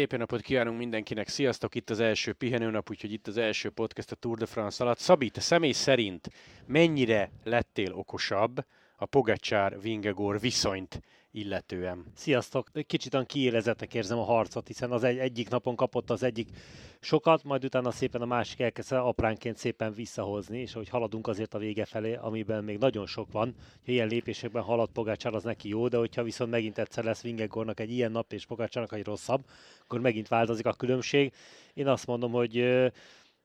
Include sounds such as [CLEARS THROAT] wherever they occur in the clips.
Szép napot kívánunk mindenkinek, sziasztok! Itt az első pihenőnap, úgyhogy itt az első podcast a Tour de France alatt. Szabi, te személy szerint mennyire lettél okosabb a Pogacsár Vingegor viszonyt illetően. Sziasztok! Kicsit kiélezetnek érzem a harcot, hiszen az egy, egyik napon kapott az egyik sokat, majd utána szépen a másik elkezdte apránként szépen visszahozni, és ahogy haladunk azért a vége felé, amiben még nagyon sok van, hogy ilyen lépésekben halad Pogácsár, az neki jó, de hogyha viszont megint egyszer lesz Vingegornak egy ilyen nap, és Pogácsárnak egy rosszabb, akkor megint változik a különbség. Én azt mondom, hogy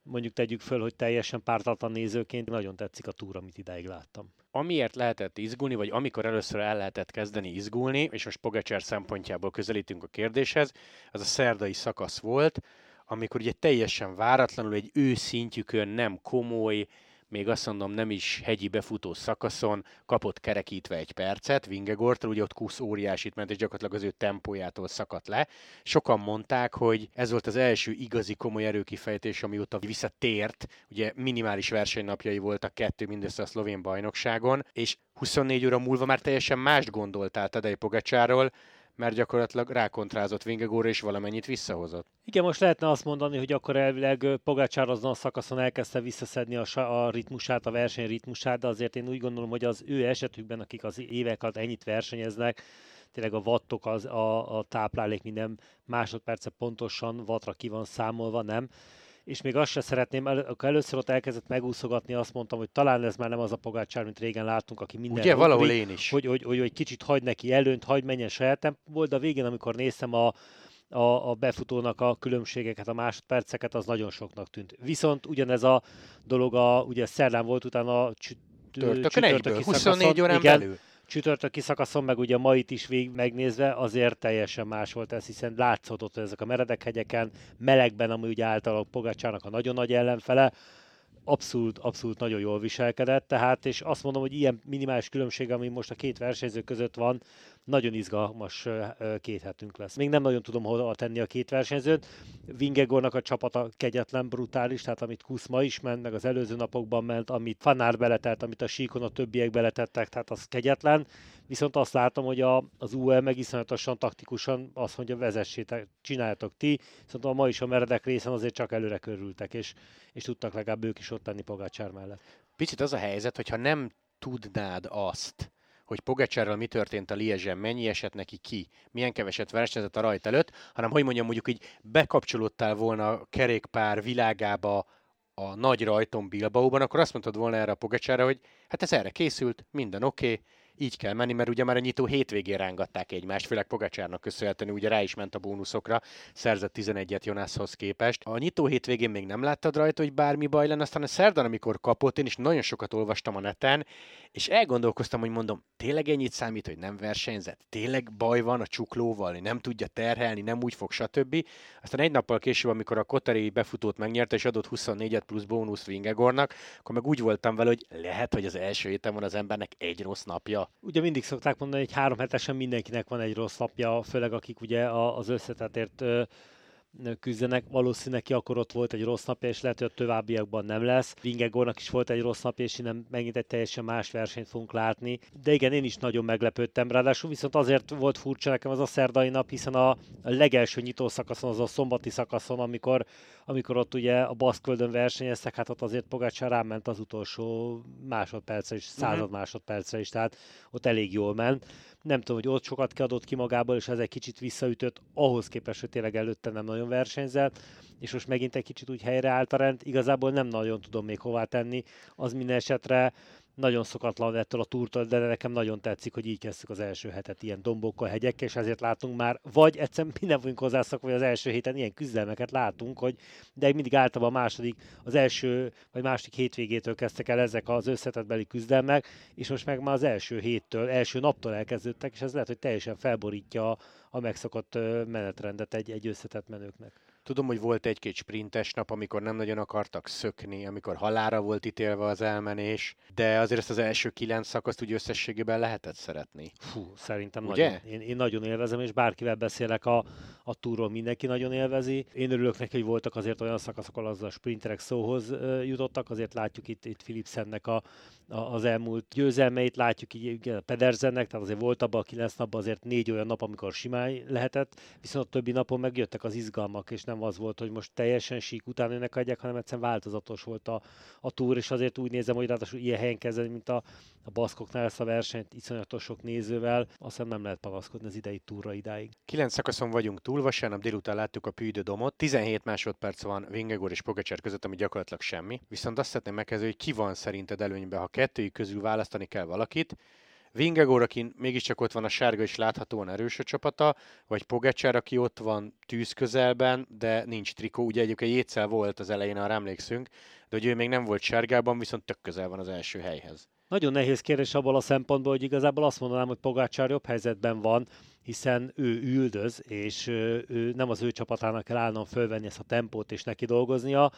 mondjuk tegyük föl, hogy teljesen pártatlan nézőként nagyon tetszik a túra, amit idáig láttam. Amiért lehetett izgulni, vagy amikor először el lehetett kezdeni izgulni, és most Pogacser szempontjából közelítünk a kérdéshez, az a szerdai szakasz volt, amikor ugye teljesen váratlanul egy ő szintjükön nem komoly, még azt mondom nem is hegyi befutó szakaszon kapott kerekítve egy percet Vingegortól, ugye ott Kusz óriásit ment, és gyakorlatilag az ő tempójától szakadt le. Sokan mondták, hogy ez volt az első igazi komoly erőkifejtés, amióta visszatért, ugye minimális versenynapjai voltak kettő mindössze a szlovén bajnokságon, és 24 óra múlva már teljesen mást gondoltál Tadej Pogacsáról, mert gyakorlatilag rákontrázott Vingegóra és valamennyit visszahozott. Igen, most lehetne azt mondani, hogy akkor elvileg Pogácsár azon a szakaszon elkezdte visszaszedni a, a ritmusát, a verseny ritmusát, de azért én úgy gondolom, hogy az ő esetükben, akik az éveket ennyit versenyeznek, tényleg a wattok, az, a, a táplálék minden másodperce pontosan vatra ki van számolva, nem? És még azt se szeretném, el, akkor először ott elkezdett megúszogatni, azt mondtam, hogy talán ez már nem az a Pogácsár, mint régen láttunk, aki minden... Ugye, valahol én is. Hogy, hogy, hogy, hogy kicsit hagy neki előnt, hagy menjen saját tempóból, de a végén, amikor néztem a, a, a befutónak a különbségeket, a másodperceket, az nagyon soknak tűnt. Viszont ugyanez a dolog, a, ugye szerdán volt utána csütörtökön egyből, 24 órán igen, belül csütörtöki szakaszon, meg ugye ma itt is végig megnézve, azért teljesen más volt ez, hiszen látszott hogy ezek a meredek hegyeken, melegben, ami ugye általában Pogácsának a nagyon nagy ellenfele, abszolút, abszolút nagyon jól viselkedett, tehát és azt mondom, hogy ilyen minimális különbség, ami most a két versenyző között van, nagyon izgalmas két hetünk lesz. Még nem nagyon tudom hova tenni a két versenyzőt. Vingegornak a csapata kegyetlen, brutális, tehát amit Kuszma is ment, meg az előző napokban ment, amit Fanár beletett, amit a síkon a többiek beletettek, tehát az kegyetlen. Viszont azt látom, hogy a, az UL meg iszonyatosan taktikusan azt mondja, vezessétek, csináljátok ti, viszont a ma is a meredek részen azért csak előre körültek, és, és tudtak legalább ők is ott tenni Pogácsár mellett. Picit az a helyzet, hogyha nem tudnád azt, hogy Pogacsárral mi történt a Liezsen, mennyi esett neki ki, milyen keveset versenyzett a rajt előtt, hanem hogy mondjam, mondjuk így bekapcsolódtál volna a kerékpár világába a nagy rajton Bilbaóban, akkor azt mondtad volna erre a Pogacsára, hogy hát ez erre készült, minden oké, okay, így kell menni, mert ugye már a nyitó hétvégén rángatták egymást, főleg Pogacsárnak köszönhetően, ugye rá is ment a bónuszokra, szerzett 11-et Jonászhoz képest. A nyitó hétvégén még nem láttad rajta, hogy bármi baj lenne, aztán a szerdán, amikor kapott, én is nagyon sokat olvastam a neten, és elgondolkoztam, hogy mondom, tényleg ennyit számít, hogy nem versenyzett? Tényleg baj van a csuklóval, nem tudja terhelni, nem úgy fog, stb. Aztán egy nappal később, amikor a Kotari befutót megnyerte, és adott 24-et plusz bónusz Vingegornak, akkor meg úgy voltam vele, hogy lehet, hogy az első héten van az embernek egy rossz napja, Ugye mindig szokták mondani, hogy három hetesen mindenkinek van egy rossz napja, főleg akik ugye az összetetért küzdenek. Valószínűleg ki akkor ott volt egy rossz napja, és lehet, hogy a továbbiakban nem lesz. Vingegornak is volt egy rossz napja, és innen megint egy teljesen más versenyt fogunk látni. De igen, én is nagyon meglepődtem. Ráadásul viszont azért volt furcsa nekem az a szerdai nap, hiszen a, legelső nyitó szakaszon, az a szombati szakaszon, amikor, amikor ott ugye a Baszkvöldön versenyeztek, hát ott azért Pogácsán ráment az utolsó másodpercre is, század uh-huh. másodpercre is, tehát ott elég jól ment nem tudom, hogy ott sokat kiadott ki magából, és ez egy kicsit visszaütött, ahhoz képest, hogy tényleg előtte nem nagyon versenyzett, és most megint egy kicsit úgy helyreállt a rend, igazából nem nagyon tudom még hová tenni, az minden esetre nagyon szokatlan ettől a túrtól, de nekem nagyon tetszik, hogy így kezdtük az első hetet ilyen dombokkal, hegyekkel, és ezért látunk már, vagy egyszerűen minden vagyunk hozzászokva, hogy az első héten ilyen küzdelmeket látunk, hogy de mindig általában a második, az első vagy második hétvégétől kezdtek el ezek az összetetbeli küzdelmek, és most meg már az első héttől, első naptól elkezdődtek, és ez lehet, hogy teljesen felborítja a megszokott menetrendet egy, egy összetett menőknek. Tudom, hogy volt egy-két sprintes nap, amikor nem nagyon akartak szökni, amikor halára volt ítélve az elmenés, de azért ezt az első kilenc szakaszt úgy összességében lehetett szeretni. Fú, szerintem Ugye? nagyon. Én, én nagyon élvezem, és bárkivel beszélek a, a túról, mindenki nagyon élvezi. Én örülök neki, hogy voltak azért olyan szakaszok, ahol az a sprinterek szóhoz jutottak, azért látjuk itt, itt Philipsennek a, a, az elmúlt győzelmeit, látjuk így igen, Pedersennek, tehát azért volt abban a kilenc napban azért négy olyan nap, amikor simán lehetett, viszont a többi napon megjöttek az izgalmak, és nem az volt, hogy most teljesen sík után önnek adják, hanem egyszerűen változatos volt a, a túr, és azért úgy nézem, hogy ráadásul ilyen helyen kezdeni, mint a, a baszkoknál ezt a versenyt, iszonyatos sok nézővel, azt hiszem nem lehet panaszkodni az idei túra idáig. Kilenc szakaszon vagyunk túl, vasárnap délután láttuk a Puy Domot, 17 másodperc van Vingegor és Pogacar között, ami gyakorlatilag semmi. Viszont azt szeretném megkezdeni, hogy ki van szerinted előnyben, ha kettőjük közül választani kell valakit, Vingegor, aki mégiscsak ott van a sárga és láthatóan erős a csapata, vagy Pogacar, aki ott van tűz közelben, de nincs trikó. Ugye egyébként Jétszel volt az elején, arra emlékszünk, de hogy ő még nem volt sárgában, viszont tök közel van az első helyhez. Nagyon nehéz kérdés abból a szempontból, hogy igazából azt mondanám, hogy Pogácsár jobb helyzetben van, hiszen ő üldöz, és ő nem az ő csapatának kell állnom fölvenni ezt a tempót és neki dolgoznia,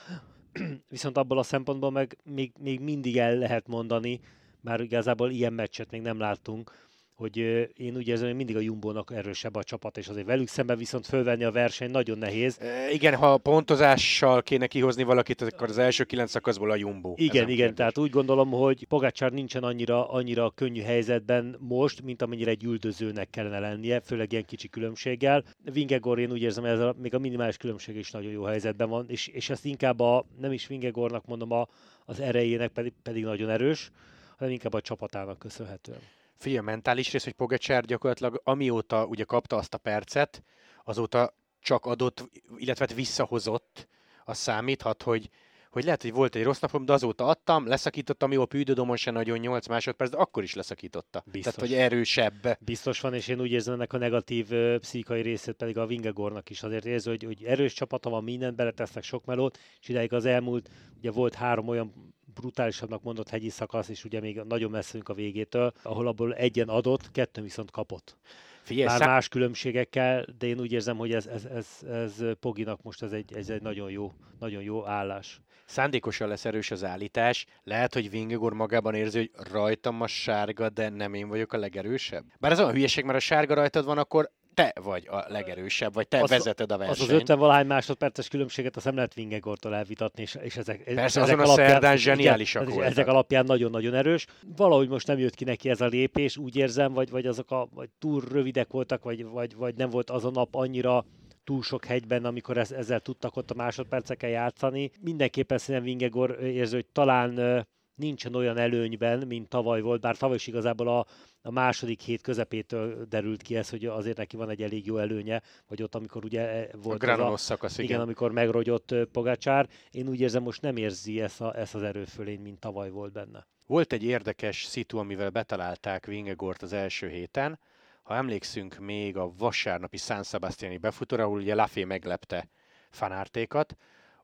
[CLEARS THROAT] viszont abból a szempontból meg még, még mindig el lehet mondani, már igazából ilyen meccset még nem láttunk, hogy én úgy érzem, hogy mindig a Jumbo-nak erősebb a csapat, és azért velük szemben viszont fölvenni a verseny nagyon nehéz. E, igen, ha pontozással kéne kihozni valakit, akkor az első kilenc szakaszból a Jumbo. Igen, igen, kérdés. tehát úgy gondolom, hogy Pogácsár nincsen annyira, annyira könnyű helyzetben most, mint amennyire egy üldözőnek kellene lennie, főleg ilyen kicsi különbséggel. Vingegor én úgy érzem, ez a, még a minimális különbség is nagyon jó helyzetben van, és, és ezt inkább a, nem is Vingegornak mondom, a, az erejének pedig, pedig nagyon erős, hanem inkább a csapatának köszönhetően. Figyelj, a mentális rész, hogy Pogacar gyakorlatilag amióta ugye kapta azt a percet, azóta csak adott, illetve hát visszahozott, az számíthat, hogy, hogy lehet, hogy volt egy rossz napom, de azóta adtam, leszakítottam, jó, a pűdödomon se nagyon 8 másodperc, de akkor is leszakította. Biztos. Tehát, hogy erősebb. Biztos van, és én úgy érzem ennek a negatív ö, pszichai részét pedig a Vingegornak is azért érző, hogy, hogy erős csapata van, mindent beletesznek sok melót, és idáig az elmúlt, ugye volt három olyan brutálisabbnak mondott hegyi szakasz, és ugye még nagyon messze vagyunk a végétől, ahol abból egyen adott, kettőn viszont kapott. Figyelj, Már szá- más különbségekkel, de én úgy érzem, hogy ez, ez, ez, ez Poginak most ez egy, ez egy nagyon, jó, nagyon jó állás. szándékosan lesz erős az állítás. Lehet, hogy Vingegor magában érzi, hogy rajtam a sárga, de nem én vagyok a legerősebb. Bár ez olyan hülyeség, mert ha sárga rajtad van, akkor te vagy a legerősebb, vagy te Az- vezeted a Az versenyt. az 50 valahány másodperces különbséget azt nem lehet Vingegortól elvitatni, és, és ezek, Persze, ezek azon a szerdán zseniálisak igen, voltak. Ezek alapján nagyon-nagyon erős. Valahogy most nem jött ki neki ez a lépés, úgy érzem, vagy, vagy azok a, vagy túl rövidek voltak, vagy, vagy, vagy nem volt az a nap annyira túl sok hegyben, amikor ez, ezzel tudtak ott a másodpercekkel játszani. Mindenképpen szerintem Vingegor érző, hogy talán nincsen olyan előnyben, mint tavaly volt, bár tavaly is igazából a, a második hét közepétől derült ki ez, hogy azért neki van egy elég jó előnye, vagy ott, amikor ugye e, a volt az Granonos szakasz, igen, igen. amikor megrogyott ö, Pogácsár. Én úgy érzem, most nem érzi ezt, a, ezt az erőfölény, mint tavaly volt benne. Volt egy érdekes szitu, amivel betalálták Vingegort az első héten. Ha emlékszünk még a vasárnapi San Sebastiani befutóra, ahol ugye Lafay meglepte fanártékat,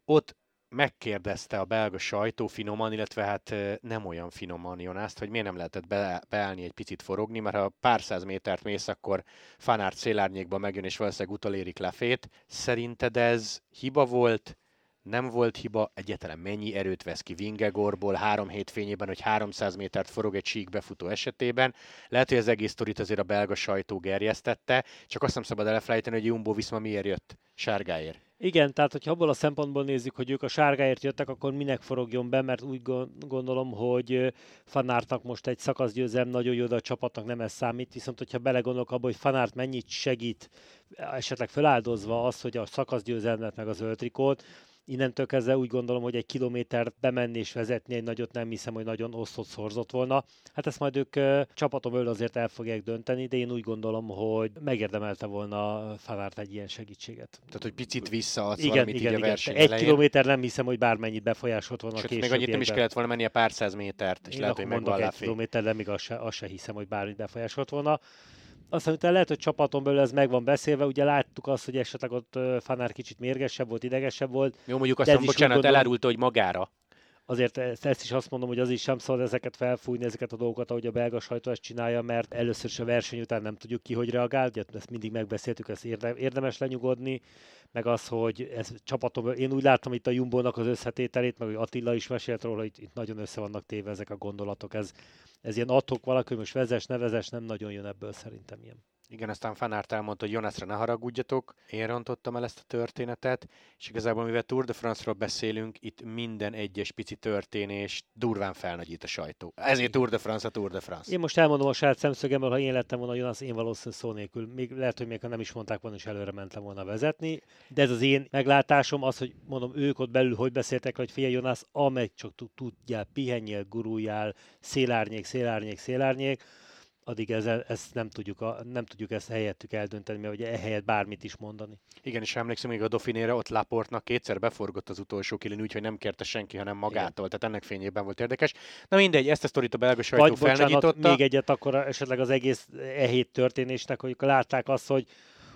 ott megkérdezte a belga sajtó finoman, illetve hát nem olyan finoman Jonászt, hogy miért nem lehetett be, beállni egy picit forogni, mert ha pár száz métert mész, akkor fanárt szélárnyékba megjön, és valószínűleg utolérik Lafét. Szerinted ez hiba volt, nem volt hiba, egyáltalán mennyi erőt vesz ki Vingegorból három hét fényében, hogy 300 métert forog egy sík befutó esetében. Lehet, hogy az egész sztorit azért a belga sajtó gerjesztette, csak azt nem szabad elfelejteni, hogy Jumbo Viszma miért jött sárgáért. Igen, tehát hogyha abból a szempontból nézzük, hogy ők a sárgáért jöttek, akkor minek forogjon be, mert úgy gon- gondolom, hogy Fanártnak most egy szakaszgyőzelem nagyon jó, de a csapatnak nem ez számít, viszont hogyha belegondolok abba, hogy Fanárt mennyit segít, esetleg feláldozva az, hogy a szakaszgyőzelmet meg az öltrikót, innentől kezdve úgy gondolom, hogy egy kilométer bemenni és vezetni egy nagyot nem hiszem, hogy nagyon osztott szorzott volna. Hát ezt majd ők csapatom öl azért el fogják dönteni, de én úgy gondolom, hogy megérdemelte volna Fanárt egy ilyen segítséget. Tehát, hogy picit visszaadsz Igen, valamit igen, így a verseny Egy elején. kilométer nem hiszem, hogy bármennyit befolyásolt volna Sőt, még annyit nem is kellett volna menni a pár száz métert, és Én lehet, hogy megvan egy kilométer, de még azt se, azt se hiszem, hogy bármit befolyásolt volna. Aztán utána lehet, hogy csapaton belül ez meg van beszélve, ugye láttuk azt, hogy esetleg ott Fanár kicsit mérgesebb volt, idegesebb volt. Jó, mondjuk azt mondom, bocsánat, gondolom- elárulta, hogy magára. Azért ezt, ezt is azt mondom, hogy az is sem szabad ezeket felfújni, ezeket a dolgokat, ahogy a belga sajtó ezt csinálja, mert először is a verseny után nem tudjuk ki, hogy reagál, ugye ezt mindig megbeszéltük, ezt érdemes lenyugodni, meg az, hogy ez csapatom, én úgy láttam itt a Jumbo-nak az összetételét, meg hogy Attila is mesélt róla, hogy itt nagyon össze vannak téve ezek a gondolatok, ez, ez ilyen adhok valaki, most vezes, ne vezes, nem nagyon jön ebből szerintem ilyen. Igen, aztán Fanárt elmondta, hogy Jonasra ne haragudjatok, én rontottam el ezt a történetet, és igazából mivel Tour de France-ról beszélünk, itt minden egyes pici történés durván felnagyít a sajtó. Ezért Tour de France a Tour de France. Én most elmondom a saját szemszögemből, ha én lettem volna Jonas, én valószínűleg szó nélkül, még lehet, hogy még ha nem is mondták volna, és előre mentem volna vezetni, de ez az én meglátásom, az, hogy mondom, ők ott belül hogy beszéltek, hogy figyelj Jonas, amely csak tudjál, pihenjél, guruljál, szélárnyék, szélárnyék, szélárnyék, addig ezzel, ezt nem tudjuk, a, nem tudjuk ezt helyettük eldönteni, mert ugye ehelyett bármit is mondani. Igen, és emlékszem még a Dauphinére, ott Laportnak kétszer beforgott az utolsó kilin, úgyhogy nem kérte senki, hanem magától. Igen. Tehát ennek fényében volt érdekes. Na mindegy, ezt a sztorit a belga sajtó Vagy, bocsánat, még egyet akkor esetleg az egész e hét történésnek, hogy látták azt, hogy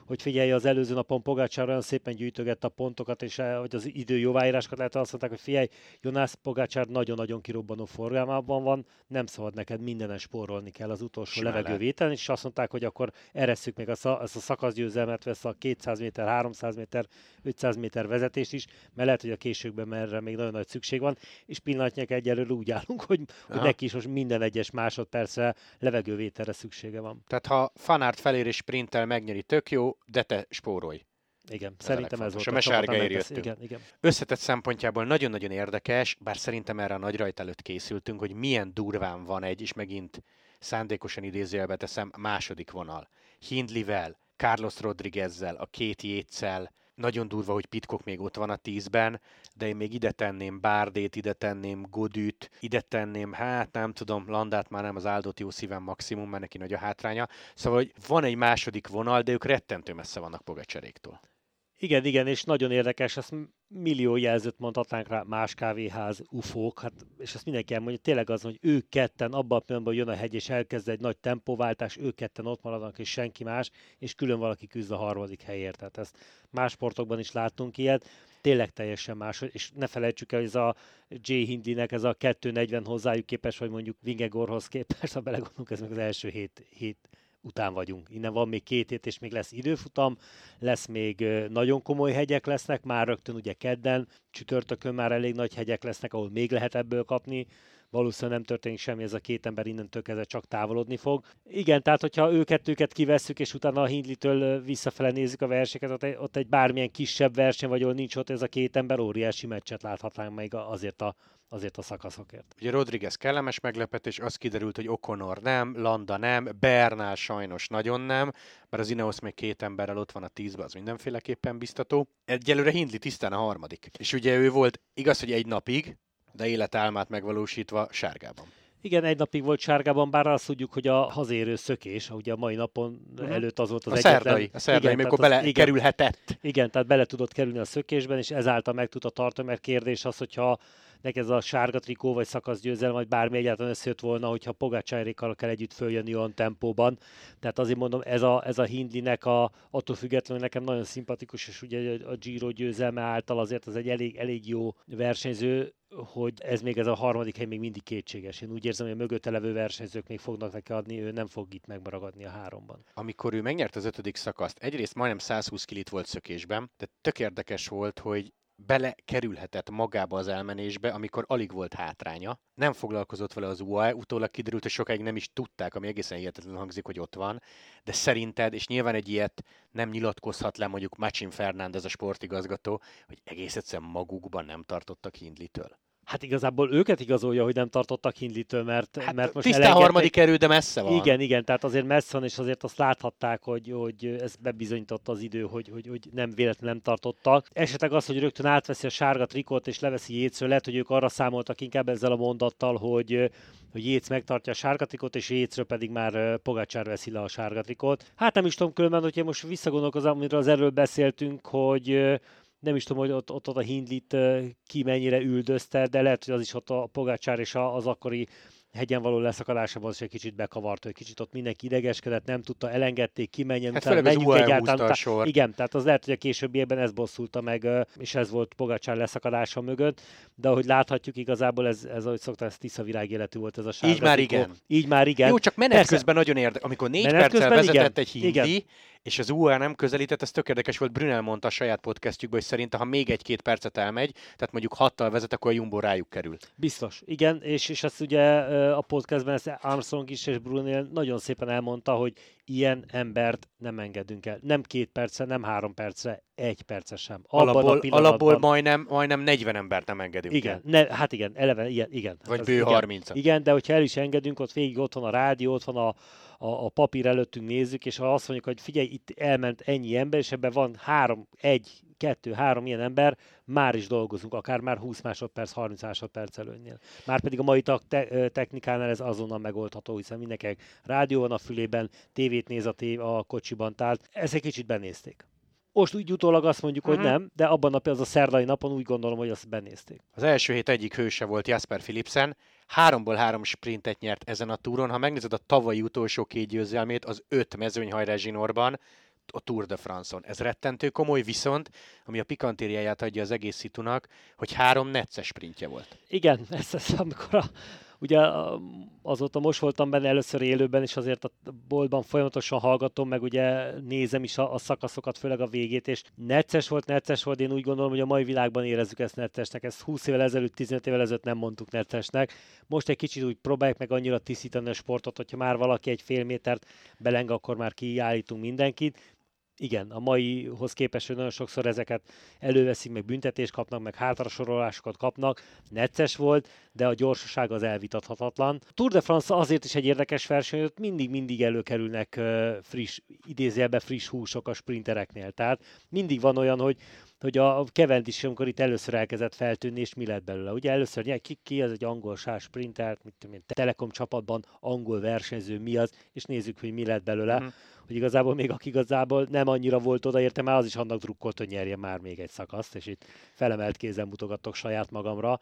hogy figyelj, az előző napon Pogácsár olyan szépen gyűjtögette a pontokat, és eh, hogy az idő jóváírásokat lehet, azt mondták, hogy figyelj, Jonász Pogácsár nagyon-nagyon kirobbanó forgalmában van, nem szabad neked mindenen spórolni kell az utolsó levegővételen, és azt mondták, hogy akkor eresszük még ezt a, ezt a szakaszgyőzelmet, vesz a 200 méter, 300 méter, 500 méter vezetést is, mert lehet, hogy a későkben erre még nagyon nagy szükség van, és pillanatnyilag egyelőre úgy állunk, hogy, hogy neki is most minden egyes másodpercre levegővételre szüksége van. Tehát ha Fanárt felér és sprintel megnyeri, tök jó, de te spórolj. Igen, ez szerintem ez volt. A mesárgáért jöttünk. Igen, igen. Összetett szempontjából nagyon-nagyon érdekes, bár szerintem erre a nagy rajt előtt készültünk, hogy milyen durván van egy, és megint szándékosan idézőjelbe teszem, második vonal. Hindlivel, Carlos Rodriguezzel, a két jétszel, nagyon durva, hogy Pitkok még ott van a tízben, de én még ide tenném Bárdét, ide tenném Godüt, ide tenném, hát nem tudom, Landát már nem az áldott jó szívem maximum, mert neki nagy a hátránya. Szóval, hogy van egy második vonal, de ők rettentő messze vannak Pogacseréktől. Igen, igen, és nagyon érdekes, ezt millió jelzőt mondhatnánk rá, más kávéház, ufók, hát, és ezt mindenki elmondja, tényleg az, hogy ők ketten, abban a pillanatban jön a hegy, és elkezd egy nagy tempóváltás, ők ketten ott maradnak, és senki más, és külön valaki küzd a harmadik helyért. Tehát ezt más sportokban is láttunk ilyet, tényleg teljesen más, és ne felejtsük el, hogy ez a J. Hindinek ez a 240 hozzájuk képes, vagy mondjuk Vingegorhoz képest, ha belegondolunk, ez meg az első hét, hét után vagyunk. Innen van még két hét, és még lesz időfutam, lesz még nagyon komoly hegyek lesznek, már rögtön ugye kedden, csütörtökön már elég nagy hegyek lesznek, ahol még lehet ebből kapni, valószínűleg nem történik semmi, ez a két ember innentől kezdve csak távolodni fog. Igen, tehát hogyha őket, őket kivesszük, és utána a Hindlitől visszafele nézzük a verseket, ott egy, ott egy bármilyen kisebb verseny, vagy ahol nincs ott ez a két ember, óriási meccset láthatnánk még azért a azért a szakaszokért. Ugye Rodriguez kellemes meglepetés, az kiderült, hogy Okonor nem, Landa nem, Bernál sajnos nagyon nem, mert az Ineos még két emberrel ott van a tízben, az mindenféleképpen biztató. Egyelőre Hindli tisztán a harmadik. És ugye ő volt, igaz, hogy egy napig, de életálmát megvalósítva sárgában. Igen, egy napig volt sárgában, bár azt tudjuk, hogy a hazérő szökés, ugye a mai napon uh-huh. előtt az volt az a egyetlen... Szerdai, a szerdai, igen, amikor bele igen, kerülhetett. Igen, tehát bele tudott kerülni a szökésben, és ezáltal meg tudta tartani, mert kérdés az, hogyha neki ez a sárga trikó, vagy szakaszgyőzelem, vagy bármi egyáltalán összejött volna, hogyha Pogácsárékkal kell együtt följönni olyan tempóban. Tehát azért mondom, ez a, ez a Hindlinek a, attól függetlenül nekem nagyon szimpatikus, és ugye a Giro győzelme által azért az egy elég, elég jó versenyző, hogy ez még ez a harmadik hely még mindig kétséges. Én úgy érzem, hogy a mögötte levő versenyzők még fognak neki adni, ő nem fog itt megmaragadni a háromban. Amikor ő megnyert az ötödik szakaszt, egyrészt majdnem 120 kilit volt szökésben, de tök érdekes volt, hogy belekerülhetett magába az elmenésbe, amikor alig volt hátránya. Nem foglalkozott vele az UAE, utólag kiderült, hogy sokáig nem is tudták, ami egészen hihetetlen hangzik, hogy ott van. De szerinted, és nyilván egy ilyet nem nyilatkozhat le mondjuk Machin Fernández a sportigazgató, hogy egész egyszerűen magukban nem tartottak Hindlitől. Hát igazából őket igazolja, hogy nem tartottak Hindlitől, mert, hát mert most tisztán harmadik erő, de messze van. Igen, igen, tehát azért messze van, és azért azt láthatták, hogy, hogy ez bebizonyította az idő, hogy, hogy, hogy nem véletlenül nem tartottak. Esetleg az, hogy rögtön átveszi a sárga trikot és leveszi Jécről, lehet, hogy ők arra számoltak inkább ezzel a mondattal, hogy, hogy Jéc megtartja a sárga trikot, és Jécről pedig már Pogácsár veszi le a sárga trikot. Hát nem is tudom különben, hogyha most visszagondolkozom, amiről az erről beszéltünk, hogy nem is tudom, hogy ott, ott, ott a Hindlit ki mennyire üldözte, de lehet, hogy az is ott a Pogácsár és az akkori hegyen való leszakadásában az egy kicsit bekavart, hogy kicsit ott mindenki idegeskedett, nem tudta, elengedték, kimenjen, hát utána menjünk egyáltalán. A igen, tehát az lehet, hogy a későbbiekben ez bosszulta meg, és ez volt Pogacsár leszakadása mögött, de ahogy láthatjuk, igazából ez, ez ahogy szokta, ez tisza virág életű volt ez a sárga. Így már igen. Így már igen. Jó, csak menet Persze. közben nagyon érdekes. Amikor négy menet perccel vezetett igen. egy hindi, igen és az UA nem közelített, ez tök érdekes volt, Brunel mondta a saját podcastjükben, hogy szerint ha még egy-két percet elmegy, tehát mondjuk hattal vezet, akkor a Jumbo rájuk kerül. Biztos, igen, és, és ezt ugye a podcastben ezt Armstrong is és Brunel nagyon szépen elmondta, hogy ilyen embert nem engedünk el. Nem két percre, nem három percre, egy perce sem. Abban alapból, alapból majdnem, majdnem 40 embert nem engedünk igen, el. Ne, hát igen, eleve, igen. igen. Vagy bő 30 Igen, de hogyha el is engedünk, ott végig ott van a rádió, ott van a, a, a papír előttünk nézzük, és ha azt mondjuk, hogy figyelj, itt elment ennyi ember, és ebben van három, egy, kettő, három ilyen ember, már is dolgozunk, akár már 20 másodperc, 30 másodperc előnynél. Már pedig a mai te- technikánál ez azonnal megoldható, hiszen mindenkinek rádió van a fülében, tévét néz a, tév- a kocsiban, tehát ezt egy kicsit benézték. Most úgy utólag azt mondjuk, hogy mhm. nem, de abban a az a szerdai napon úgy gondolom, hogy azt benézték. Az első hét egyik hőse volt Jasper Philipsen, háromból három sprintet nyert ezen a túron. Ha megnézed a tavalyi utolsó két győzelmét, az öt mezőnyhajrá zsinórban, a Tour de France-on. Ez rettentő komoly, viszont ami a pikantériáját adja az egész szitunak, hogy három necces sprintje volt. Igen, ez, ez amikor a, ugye azóta most voltam benne először élőben, és azért a boltban folyamatosan hallgatom, meg ugye nézem is a, a szakaszokat, főleg a végét, és necces volt, necces volt, én úgy gondolom, hogy a mai világban érezzük ezt neccesnek, ezt 20 évvel ezelőtt, 15 évvel ezelőtt nem mondtuk neccesnek. Most egy kicsit úgy próbáljuk meg annyira tisztítani a sportot, hogyha már valaki egy fél métert beleng, akkor már kiállítunk mindenkit, igen, a maihoz képest, hogy nagyon sokszor ezeket előveszik, meg büntetést kapnak, meg hátrasorolásokat kapnak. Necces volt, de a gyorsaság az elvitathatatlan. Tour de France azért is egy érdekes verseny, hogy mindig-mindig előkerülnek friss, idézőjelben friss húsok a sprintereknél. Tehát mindig van olyan, hogy hogy a is, amikor itt először elkezdett feltűnni, és mi lett belőle. Ugye először nyilván ki, ki az egy angol sás sprintert, mit tudom én, Telekom csapatban angol versenyző mi az, és nézzük, hogy mi lett belőle. Mm hogy igazából még aki igazából nem annyira volt odaérte, már az is annak drukkolt, hogy nyerje már még egy szakaszt, és itt felemelt kézen mutogatok saját magamra.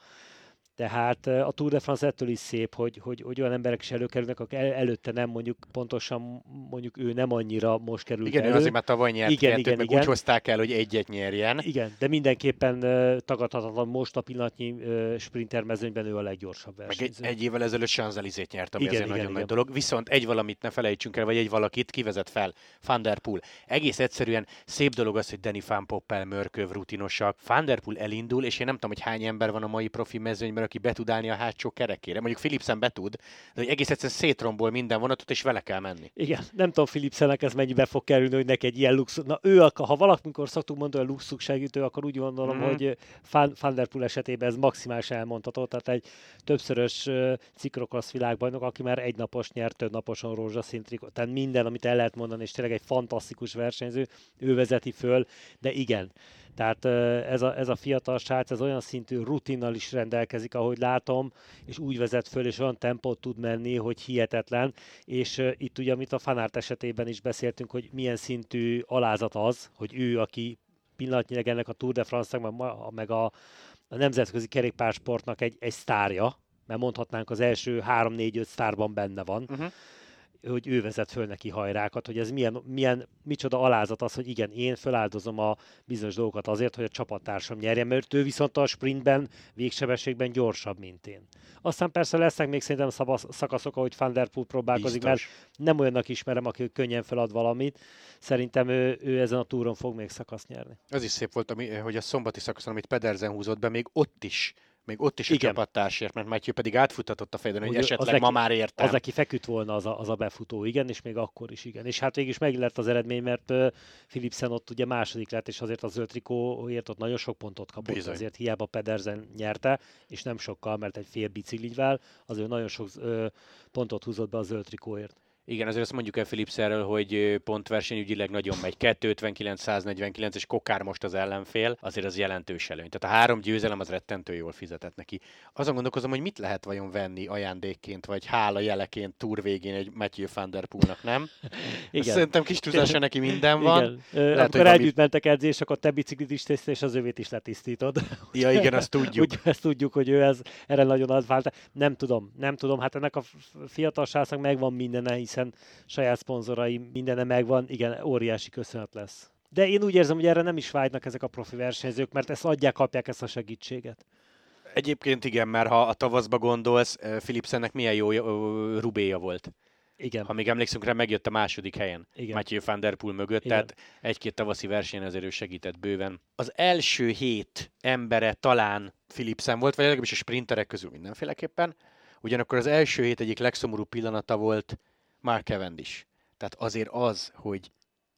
Tehát a Tour de France ettől is szép, hogy, hogy, hogy olyan emberek is előkerülnek, akik el, előtte nem mondjuk pontosan, mondjuk ő nem annyira most kerül igen, elő. azért már tavaly nyert igen, kettőt, igen, meg igen. úgy hozták el, hogy egyet nyerjen. Igen, de mindenképpen uh, tagadhatatlan most a pillanatnyi uh, sprinter mezőnyben ő a leggyorsabb versenyző. Meg egy, egy évvel ezelőtt Sanzelizét nyert, ami igen, azért igen, nagyon igen. nagy dolog. Viszont egy valamit ne felejtsünk el, vagy egy valakit kivezet fel, Van der Poel. Egész egyszerűen szép dolog az, hogy Danny Van Poppel, Mörköv rutinosak. Van der Poel elindul, és én nem tudom, hogy hány ember van a mai profi mezőnyben, aki be tud állni a hátsó kerekére. Mondjuk Philipsen be tud, de hogy egész egyszerűen szétrombol minden vonatot, és vele kell menni. Igen, nem tudom Philipsennek ez mennyibe fog kerülni, hogy neki egy ilyen luxus. Na ő, ha valamikor szoktunk mondani, hogy luxus segítő, akkor úgy gondolom, mm. hogy Van, Van der Poel esetében ez maximális elmondható. Tehát egy többszörös cikrokossz világbajnok, aki már egy napos nyert, több naposon rózsaszín trikot. Tehát minden, amit el lehet mondani, és tényleg egy fantasztikus versenyző, ő vezeti föl, de igen, tehát ez a, ez a fiatal srác, ez olyan szintű rutinnal is rendelkezik, ahogy látom, és úgy vezet föl, és olyan tempót tud menni, hogy hihetetlen. És itt ugye, amit a Fanárt esetében is beszéltünk, hogy milyen szintű alázat az, hogy ő, aki pillanatnyilag ennek a Tour de France-nak, meg a, a nemzetközi kerékpársportnak egy, egy sztárja, mert mondhatnánk az első 3-4-5 sztárban benne van, uh-huh hogy ő vezet föl neki hajrákat, hogy ez milyen, milyen, micsoda alázat az, hogy igen, én feláldozom a bizonyos dolgokat azért, hogy a csapattársam nyerjen, mert ő viszont a sprintben, végsebességben gyorsabb, mint én. Aztán persze lesznek még szerintem szakaszok, ahogy Van Der Poel próbálkozik, Biztos. mert nem olyannak ismerem, aki könnyen felad valamit. Szerintem ő, ő ezen a túron fog még szakaszt nyerni. Az is szép volt, ami, hogy a szombati szakaszon, amit Pedersen húzott be, még ott is még ott is Igen. a csapattársért, mert Matthew pedig átfutatott a fejeden, hogy esetleg neki, ma már értem. Az, aki feküdt volna az a, az a befutó, igen, és még akkor is igen. És hát végig is meg lett az eredmény, mert uh, Philipsen ott ugye második lett, és azért a zöld trikóért ott nagyon sok pontot kapott, Bizony. azért hiába Pedersen nyerte, és nem sokkal, mert egy fél biciklivel, azért nagyon sok uh, pontot húzott be a zöld trikóért. Igen, azért azt mondjuk el Philips erről, hogy pontversenyügyileg nagyon megy. 259, 149, és Kokár most az ellenfél, azért az jelentős előny. Tehát a három győzelem az rettentő jól fizetett neki. Azon gondolkozom, hogy mit lehet vajon venni ajándékként, vagy hála jeleként túr végén egy Matthew Van Der Poolnak, nem? Igen. Szerintem kis tudása neki minden van. Igen. Lehet, Amikor valami... együtt mentek edzés, akkor te biciklit is tésztél, és az övét is letisztítod. [LAUGHS] Ja, igen, azt tudjuk. Úgy, ezt tudjuk, hogy ő ez, erre nagyon advált. Nem tudom, nem tudom. Hát ennek a fiatal srácnak megvan mindene, hiszen saját szponzorai, mindene megvan, igen, óriási köszönet lesz. De én úgy érzem, hogy erre nem is vágynak ezek a profi versenyzők, mert ezt adják, kapják ezt a segítséget. Egyébként igen, mert ha a tavaszba gondolsz, Philipsennek milyen jó rubéja volt. Igen. Ha még emlékszünk rá, megjött a második helyen. Igen. Matthew van der Poel mögött, Igen. tehát egy-két tavaszi versenyen azért ő segített bőven. Az első hét embere talán Philipsen volt, vagy legalábbis a sprinterek közül mindenféleképpen. Ugyanakkor az első hét egyik legszomorúbb pillanata volt Mark Cavendish. Tehát azért az, hogy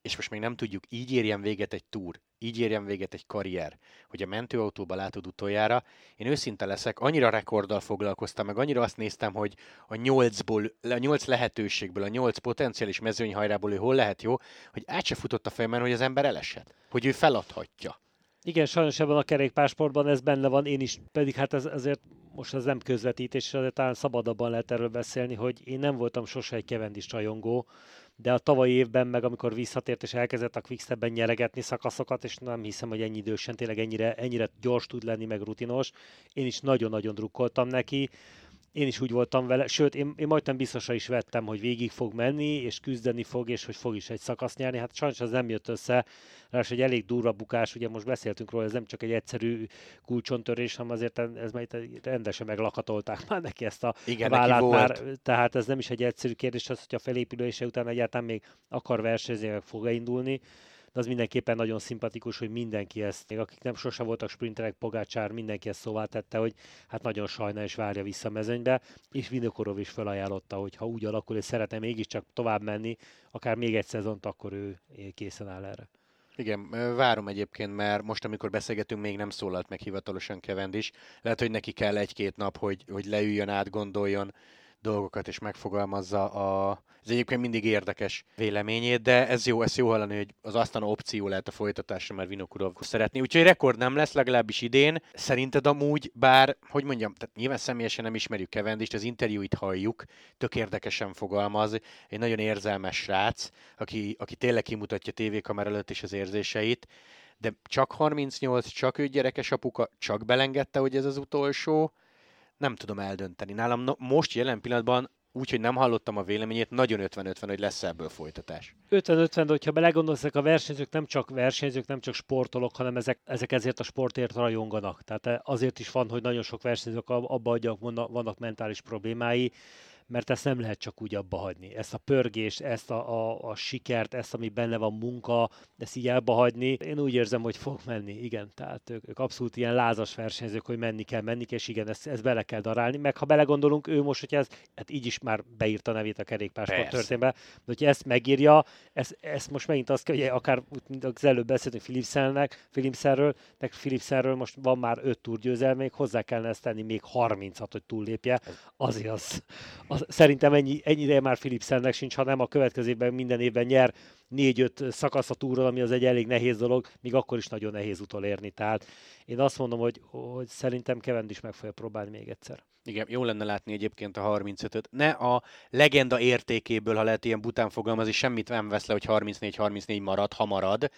és most még nem tudjuk, így érjen véget egy túr, így érjen véget egy karrier, hogy a mentőautóba látod utoljára. Én őszinte leszek, annyira rekorddal foglalkoztam, meg annyira azt néztem, hogy a nyolcból, a nyolc lehetőségből, a nyolc potenciális mezőnyhajrából ő hol lehet jó, hogy át se futott a fejemben, hogy az ember elesett, hogy ő feladhatja. Igen, sajnos ebben a kerékpársportban ez benne van, én is, pedig hát ez, azért most ez nem közvetítés, azért talán szabadabban lehet erről beszélni, hogy én nem voltam sose egy kevendis rajongó, de a tavalyi évben meg, amikor visszatért és elkezdett a Quickstepben nyeregetni szakaszokat, és nem hiszem, hogy ennyi idősen tényleg ennyire, ennyire gyors tud lenni, meg rutinos, én is nagyon-nagyon drukkoltam neki én is úgy voltam vele, sőt, én, én majdnem biztosra is vettem, hogy végig fog menni, és küzdeni fog, és hogy fog is egy szakaszt nyerni. Hát sajnos az nem jött össze, ráadásul egy elég durva bukás, ugye most beszéltünk róla, ez nem csak egy egyszerű kulcsontörés, hanem azért ez már rendesen meglakatolták már neki ezt a Igen, vállát neki már, tehát ez nem is egy egyszerű kérdés, az, hogy a felépülése után egyáltalán még akar versenyezni, meg fog indulni de az mindenképpen nagyon szimpatikus, hogy mindenki ezt, még akik nem sose voltak sprinterek, Pogácsár, mindenki ezt szóvá tette, hogy hát nagyon sajnál és várja vissza a mezőnybe, és Vinokorov is felajánlotta, hogy ha úgy alakul, hogy szeretne mégiscsak tovább menni, akár még egy szezont, akkor ő készen áll erre. Igen, várom egyébként, mert most, amikor beszélgetünk, még nem szólalt meg hivatalosan Kevend is. Lehet, hogy neki kell egy-két nap, hogy, hogy leüljön, átgondoljon dolgokat, és megfogalmazza a, ez egyébként mindig érdekes véleményét, de ez jó, ez jó hallani, hogy az aztán opció lehet a folytatásra, mert Vinokurov szeretni. Úgyhogy rekord nem lesz, legalábbis idén. Szerinted amúgy, bár, hogy mondjam, tehát nyilván személyesen nem ismerjük Kevendist, az interjúit halljuk, tök érdekesen fogalmaz, egy nagyon érzelmes srác, aki, aki tényleg kimutatja tévékamera előtt is az érzéseit, de csak 38, csak ő gyerekes apuka, csak belengedte, hogy ez az utolsó, nem tudom eldönteni. Nálam no, most jelen pillanatban úgyhogy nem hallottam a véleményét, nagyon 50-50, hogy lesz ebből folytatás. 50-50, de hogyha belegondolsz, a versenyzők nem csak versenyzők, nem csak sportolók, hanem ezek, ezek ezért a sportért rajonganak. Tehát azért is van, hogy nagyon sok versenyzők abba adják, vannak mentális problémái, mert ezt nem lehet csak úgy abba hagyni. Ezt a pörgést, ezt a, a, a sikert, ezt, ami benne van munka, ezt így elba hagyni. Én úgy érzem, hogy fog menni, igen. Tehát ők, ők abszolút ilyen lázas versenyzők, hogy menni kell, menni kell, és igen, ezt, ezt bele kell darálni. Meg ha belegondolunk, ő most, hogy ez, hát így is már beírta a nevét a kerékpársport történetbe, de hogyha ezt megírja, ezt, ezt most megint azt kell, hogy akár mint az előbb beszéltünk Philipsennek, Philipsenről, de Philipsenről most van már öt túrgyőzelmék, hozzá kellene ezt tenni még 36, hogy túllépje. Azért az, az az, szerintem ennyi, ennyi ideje már Philipsennek sincs, ha nem a következő évben minden évben nyer négy-öt szakasz a túron, ami az egy elég nehéz dolog, még akkor is nagyon nehéz utolérni. Tehát én azt mondom, hogy, hogy szerintem Kevend is meg fogja próbálni még egyszer. Igen, jó lenne látni egyébként a 35-öt. Ne a legenda értékéből, ha lehet ilyen bután fogalmazni, semmit nem vesz le, hogy 34-34 marad, ha marad.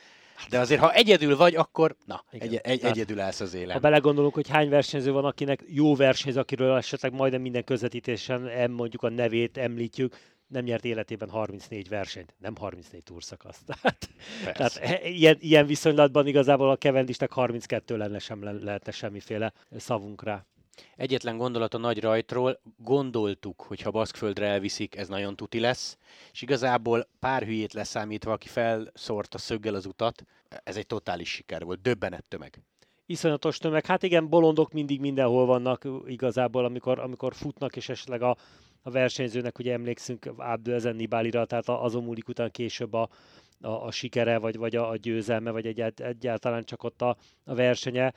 De azért, ha egyedül vagy, akkor na, egy, egy, egyedül állsz az élen. Ha belegondolunk, hogy hány versenyző van, akinek jó versenyző, akiről esetleg majdnem minden közvetítésen mondjuk a nevét említjük, nem nyert életében 34 versenyt, nem 34 túrszakaszt. [LAUGHS] Tehát, tehát ilyen, ilyen viszonylatban igazából a Kevendisnek 32 lenne sem le, lehetne semmiféle szavunk rá. Egyetlen gondolat a nagy rajtról, gondoltuk, hogy ha Baszkföldre elviszik, ez nagyon tuti lesz, és igazából pár hülyét leszámítva, aki felszórta szöggel az utat, ez egy totális siker volt, döbbenet tömeg. Iszonyatos tömeg. Hát igen, bolondok mindig mindenhol vannak igazából, amikor, amikor futnak, és esetleg a, a versenyzőnek, ugye emlékszünk Abdel Nibálira, tehát azon múlik után később a, a, a sikere, vagy, vagy a, a győzelme, vagy egyált, egyáltalán csak ott a, a versenye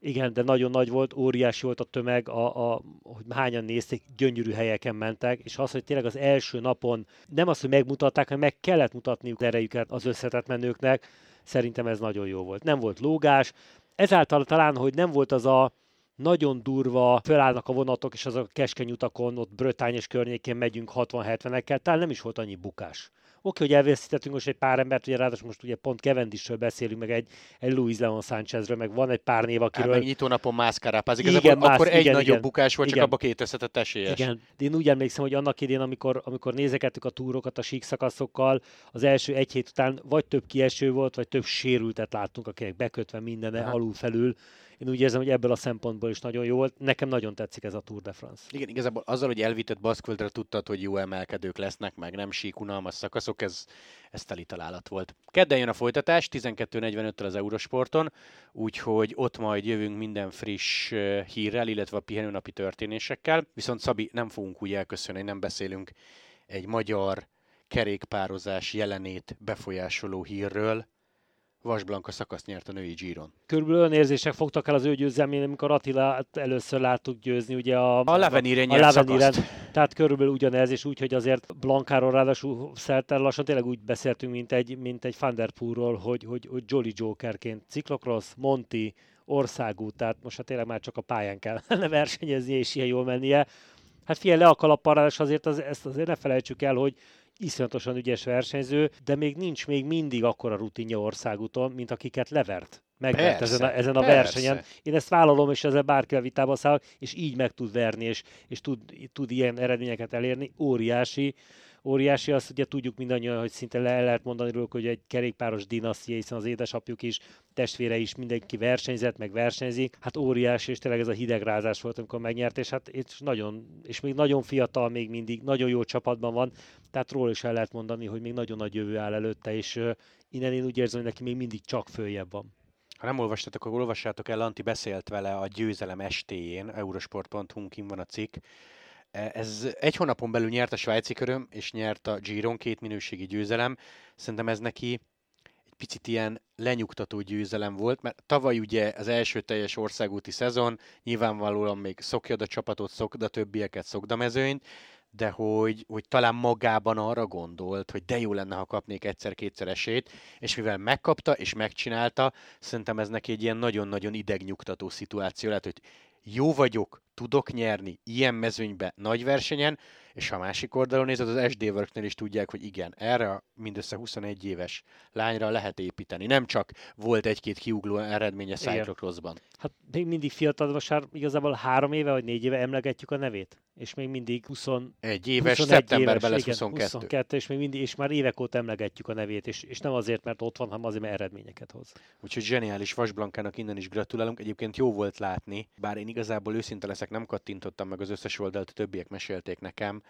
Igen, de nagyon nagy volt, óriási volt a tömeg, a, a, hogy hányan nézték, gyönyörű helyeken mentek, és az, hogy tényleg az első napon nem az, hogy megmutatták, hanem meg kellett mutatniuk erejüket az összetett menőknek, szerintem ez nagyon jó volt. Nem volt lógás, ezáltal talán, hogy nem volt az a nagyon durva, fölállnak a vonatok, és azok a keskeny utakon, ott Brötány és környékén megyünk 60-70-ekkel, talán nem is volt annyi bukás. Oké, hogy elveszítettünk most egy pár embert, ugye ráadásul most ugye pont Kevendisről beszélünk, meg egy, egy Luis Leon Sánchezről, meg van egy pár név, akiről... Hát nyitó napon Mászkárápázik, ez igen, akkor egy igen, nagyobb igen, bukás volt, igen, csak abba két összetett esélyes. Igen, de én úgy emlékszem, hogy annak idén, amikor, amikor nézegettük a túrokat a sík szakaszokkal, az első egy hét után vagy több kieső volt, vagy több sérültet láttunk, akinek bekötve minden alul felül én úgy érzem, hogy ebből a szempontból is nagyon jó volt. Nekem nagyon tetszik ez a Tour de France. Igen, igazából azzal, hogy elvitett Baszkvöldre tudtad, hogy jó emelkedők lesznek, meg nem sík, unalmas szakaszok, ez, ez teli találat volt. Kedden jön a folytatás, 12.45-től az Eurosporton, úgyhogy ott majd jövünk minden friss hírrel, illetve a pihenőnapi történésekkel. Viszont Szabi, nem fogunk úgy elköszönni, nem beszélünk egy magyar kerékpározás jelenét befolyásoló hírről, Vasblanka szakaszt nyert a női Giron. Körülbelül olyan érzések fogtak el az ő győzelmén, amikor Attila először láttuk győzni, ugye a, a Leveniren nyert a Leveniren, Tehát körülbelül ugyanez, és úgy, hogy azért Blankáról ráadásul szertel lassan tényleg úgy beszéltünk, mint egy, mint egy Van der Poelról, hogy, hogy, hogy Jolly Jokerként ciklokross, Monti, országút, tehát most hát tényleg már csak a pályán kellene [LAUGHS] versenyezni és ilyen jól mennie. Hát figyelj, le a kalappal, és azért az, ezt azért ne felejtsük el, hogy iszonyatosan ügyes versenyző, de még nincs még mindig akkora rutinja országúton, mint akiket levert megvert ezen a, ezen a versenyen. Én ezt vállalom, és ezzel bárkivel vitába száll, és így meg tud verni, és, és tud, tud ilyen eredményeket elérni. Óriási óriási, azt ugye tudjuk mindannyian, hogy szinte le lehet mondani róluk, hogy egy kerékpáros dinasztia, hiszen az édesapjuk is, testvére is mindenki versenyzett, meg versenyzik. Hát óriási, és tényleg ez a hidegrázás volt, amikor megnyert, és hát és nagyon, és még nagyon fiatal még mindig, nagyon jó csapatban van, tehát róla is el lehet mondani, hogy még nagyon nagy jövő áll előtte, és innen én úgy érzem, hogy neki még mindig csak följebb van. Ha nem olvastatok, akkor olvassátok el, Anti beszélt vele a győzelem estéjén, eurosport.hu-n van a cikk, ez egy hónapon belül nyert a svájci köröm, és nyert a Giron, két minőségi győzelem. Szerintem ez neki egy picit ilyen lenyugtató győzelem volt, mert tavaly ugye az első teljes országúti szezon, nyilvánvalóan még szokjad a csapatot, szokd a többieket, szokd a mezőnyt, de hogy, hogy talán magában arra gondolt, hogy de jó lenne, ha kapnék egyszer-kétszer esélyt, és mivel megkapta és megcsinálta, szerintem ez neki egy ilyen nagyon-nagyon idegnyugtató szituáció lehet, hogy jó vagyok, tudok nyerni ilyen mezőnybe nagy versenyen, és ha a másik oldalon nézed, az SD Worknél is tudják, hogy igen, erre a mindössze 21 éves lányra lehet építeni. Nem csak volt egy-két kiugló eredménye Cyclocrossban. Hát még mindig fiatal, most már igazából három éve vagy négy éve emlegetjük a nevét és még mindig 20, egy éves, szeptemberben lesz 22. 22. és még mindig, és már évek óta emlegetjük a nevét, és, és nem azért, mert ott van, hanem azért, mert eredményeket hoz. Úgyhogy zseniális Vasblankának innen is gratulálunk. Egyébként jó volt látni, bár én igazából őszinte leszek, nem kattintottam meg az összes oldalt, a többiek mesélték nekem,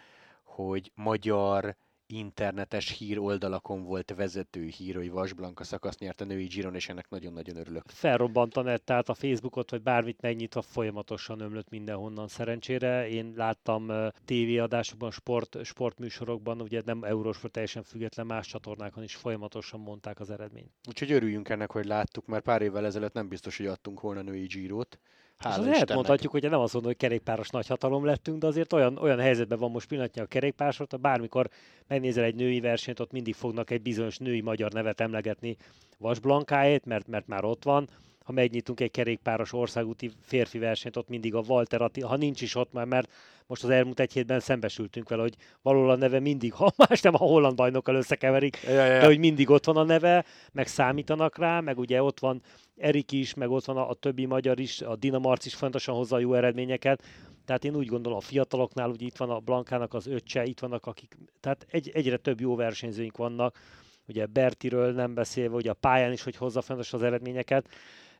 hogy magyar internetes hír oldalakon volt vezető hír, hogy Vasblanka szakasz nyert a női Giron, és ennek nagyon-nagyon örülök. Felrobbant a net, tehát a Facebookot, vagy bármit megnyitva folyamatosan ömlött mindenhonnan szerencsére. Én láttam tévéadásokban, sport, sportműsorokban, ugye nem Eurosport teljesen független más csatornákon is folyamatosan mondták az eredményt. Úgyhogy örüljünk ennek, hogy láttuk, mert pár évvel ezelőtt nem biztos, hogy adtunk volna női Girot. Hála és lehet mondhatjuk, hogy nem azt mondom, hogy kerékpáros nagyhatalom lettünk, de azért olyan, olyan helyzetben van most pillanatnyi a kerékpársot, hogy bármikor megnézel egy női versenyt, ott mindig fognak egy bizonyos női magyar nevet emlegetni Vas Blankáét, mert, mert már ott van. Ha megnyitunk egy kerékpáros országúti férfi versenyt, ott mindig a Walter Attila, ha nincs is ott már, mert most az elmúlt egy hétben szembesültünk vele, hogy valahol a neve mindig, ha más nem a holland bajnokkal összekeverik, ja, ja, ja. de hogy mindig ott van a neve, meg számítanak rá, meg ugye ott van Erik is, meg ott van a, a többi magyar is, a Dinamarc is fontosan hozza a jó eredményeket. Tehát én úgy gondolom, a fiataloknál, ugye itt van a Blankának az öccse, itt vannak akik, tehát egy, egyre több jó versenyzőink vannak, ugye Bertiről nem beszélve, ugye a pályán is, hogy hozza fontos az eredményeket,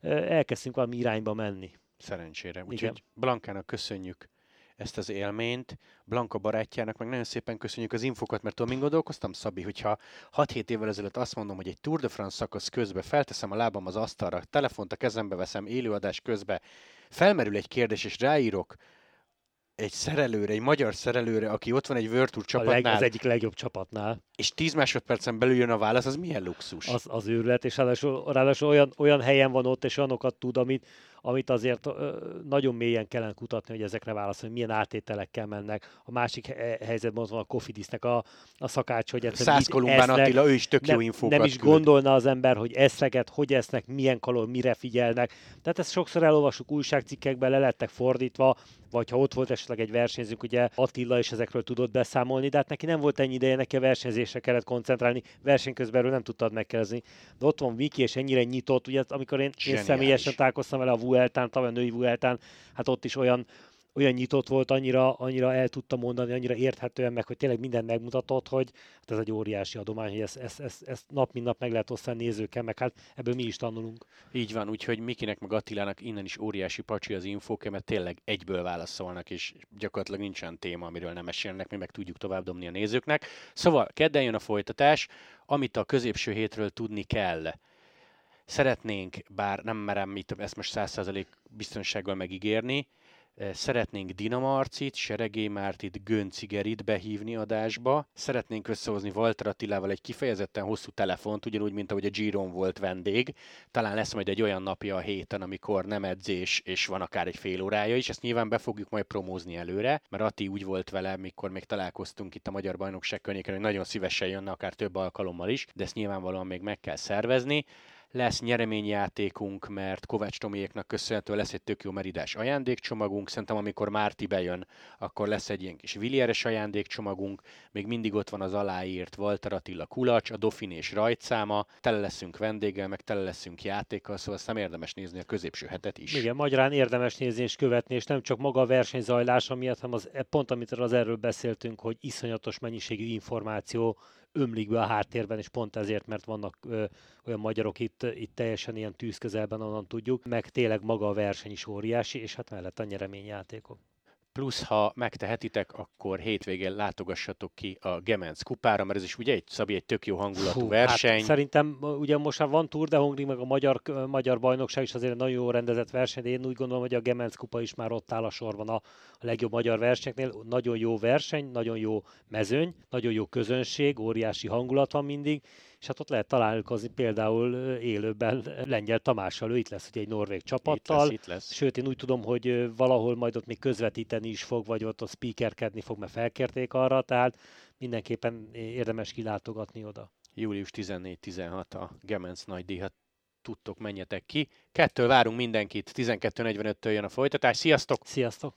elkezdtünk valami irányba menni. Szerencsére. Úgyhogy Blankának köszönjük ezt az élményt. Blanka barátjának meg nagyon szépen köszönjük az infokat, mert tudom, gondolkoztam, Szabi, hogyha 6-7 évvel ezelőtt azt mondom, hogy egy Tour de France szakasz közben felteszem a lábam az asztalra, telefont a kezembe veszem élőadás közben, felmerül egy kérdés, és ráírok egy szerelőre, egy magyar szerelőre, aki ott van egy World Tour csapatnál. Leg, az egyik legjobb csapatnál. És 10 másodpercen belül jön a válasz, az milyen luxus? Az, az őrület, és ráadásul, ráadásul olyan, olyan helyen van ott, és olyanokat tud, amit, amit azért nagyon mélyen kellene kutatni, hogy ezekre válaszolni, milyen átételekkel mennek. A másik helyzetben ott van a Kofidisnek a, a szakács, hogy Száz Kolumbán Attila, ő is tök jó infókat Nem is küld. gondolna az ember, hogy eszeket, hogy esznek, milyen kalor, mire figyelnek. Tehát ezt sokszor elolvasjuk újságcikkekben, le lettek fordítva, vagy ha ott volt esetleg egy versenyzők, ugye Attila is ezekről tudott beszámolni, de hát neki nem volt ennyi ideje, neki a versenyzésre kellett koncentrálni, verseny közben nem tudtad megkérdezni. De ott van Viki, és ennyire nyitott, ugye amikor én, én személyesen találkoztam vele a Vueltán, tavaly a női Vueltán, hát ott is olyan olyan nyitott volt, annyira, annyira el tudta mondani, annyira érthetően meg, hogy tényleg minden megmutatott, hogy hát ez egy óriási adomány, hogy ezt, ezt, ezt, ezt nap mint nap meg lehet osztani nézőkkel, meg hát ebből mi is tanulunk. Így van, úgyhogy Mikinek meg Attilának innen is óriási pacsi az infók, mert tényleg egyből válaszolnak, és gyakorlatilag nincsen téma, amiről nem mesélnek, mi meg tudjuk tovább dobni a nézőknek. Szóval kedden jön a folytatás, amit a középső hétről tudni kell. Szeretnénk, bár nem merem mit, ezt most 100% biztonsággal megígérni, Szeretnénk Dinamarcit, Seregé Mártit, Göncigerit behívni adásba. Szeretnénk összehozni Walter Attilával egy kifejezetten hosszú telefont, ugyanúgy, mint ahogy a Giron volt vendég. Talán lesz majd egy olyan napja a héten, amikor nem edzés, és van akár egy fél órája is. Ezt nyilván be fogjuk majd promózni előre, mert Ati úgy volt vele, mikor még találkoztunk itt a Magyar Bajnokság környéken, hogy nagyon szívesen jönne akár több alkalommal is, de ezt nyilvánvalóan még meg kell szervezni lesz nyereményjátékunk, mert Kovács Tomiéknak köszönhetően lesz egy tök jó meridás ajándékcsomagunk. Szerintem amikor Márti bejön, akkor lesz egy ilyen kis Villieres ajándékcsomagunk. Még mindig ott van az aláírt Walter Attila Kulacs, a Dofin és rajtszáma. Tele leszünk vendéggel, meg tele leszünk játékkal, szóval azt nem érdemes nézni a középső hetet is. Igen, magyarán érdemes nézni és követni, és nem csak maga a verseny zajlása miatt, hanem az, pont amit az erről beszéltünk, hogy iszonyatos mennyiségű információ ömlik be a háttérben, és pont ezért, mert vannak ö, olyan magyarok itt, itt teljesen ilyen tűzközelben, onnan tudjuk, meg tényleg maga a verseny is óriási, és hát mellett a nyereményjátékok plusz ha megtehetitek, akkor hétvégén látogassatok ki a Gemenc kupára, mert ez is ugye egy Szabi egy tök jó hangulatú Hú, verseny. Hát szerintem ugye most már van Tour de Hongri, meg a magyar, magyar bajnokság is azért nagyon jó rendezett verseny, de én úgy gondolom, hogy a Gemenc kupa is már ott áll a sorban a, a legjobb magyar versenyeknél. Nagyon jó verseny, nagyon jó mezőny, nagyon jó közönség, óriási hangulat van mindig, és hát ott lehet találkozni például élőben Lengyel Tamással, ő itt lesz ugye egy norvég csapattal. Itt lesz, itt lesz. Sőt, én úgy tudom, hogy valahol majd ott még közvetíteni is fog, vagy ott a speakerkedni fog, mert felkérték arra, tehát mindenképpen érdemes kilátogatni oda. Július 14-16 a Gemenc nagy díjat tudtok, menjetek ki. Kettől várunk mindenkit, 12.45-től jön a folytatás. Sziasztok! Sziasztok!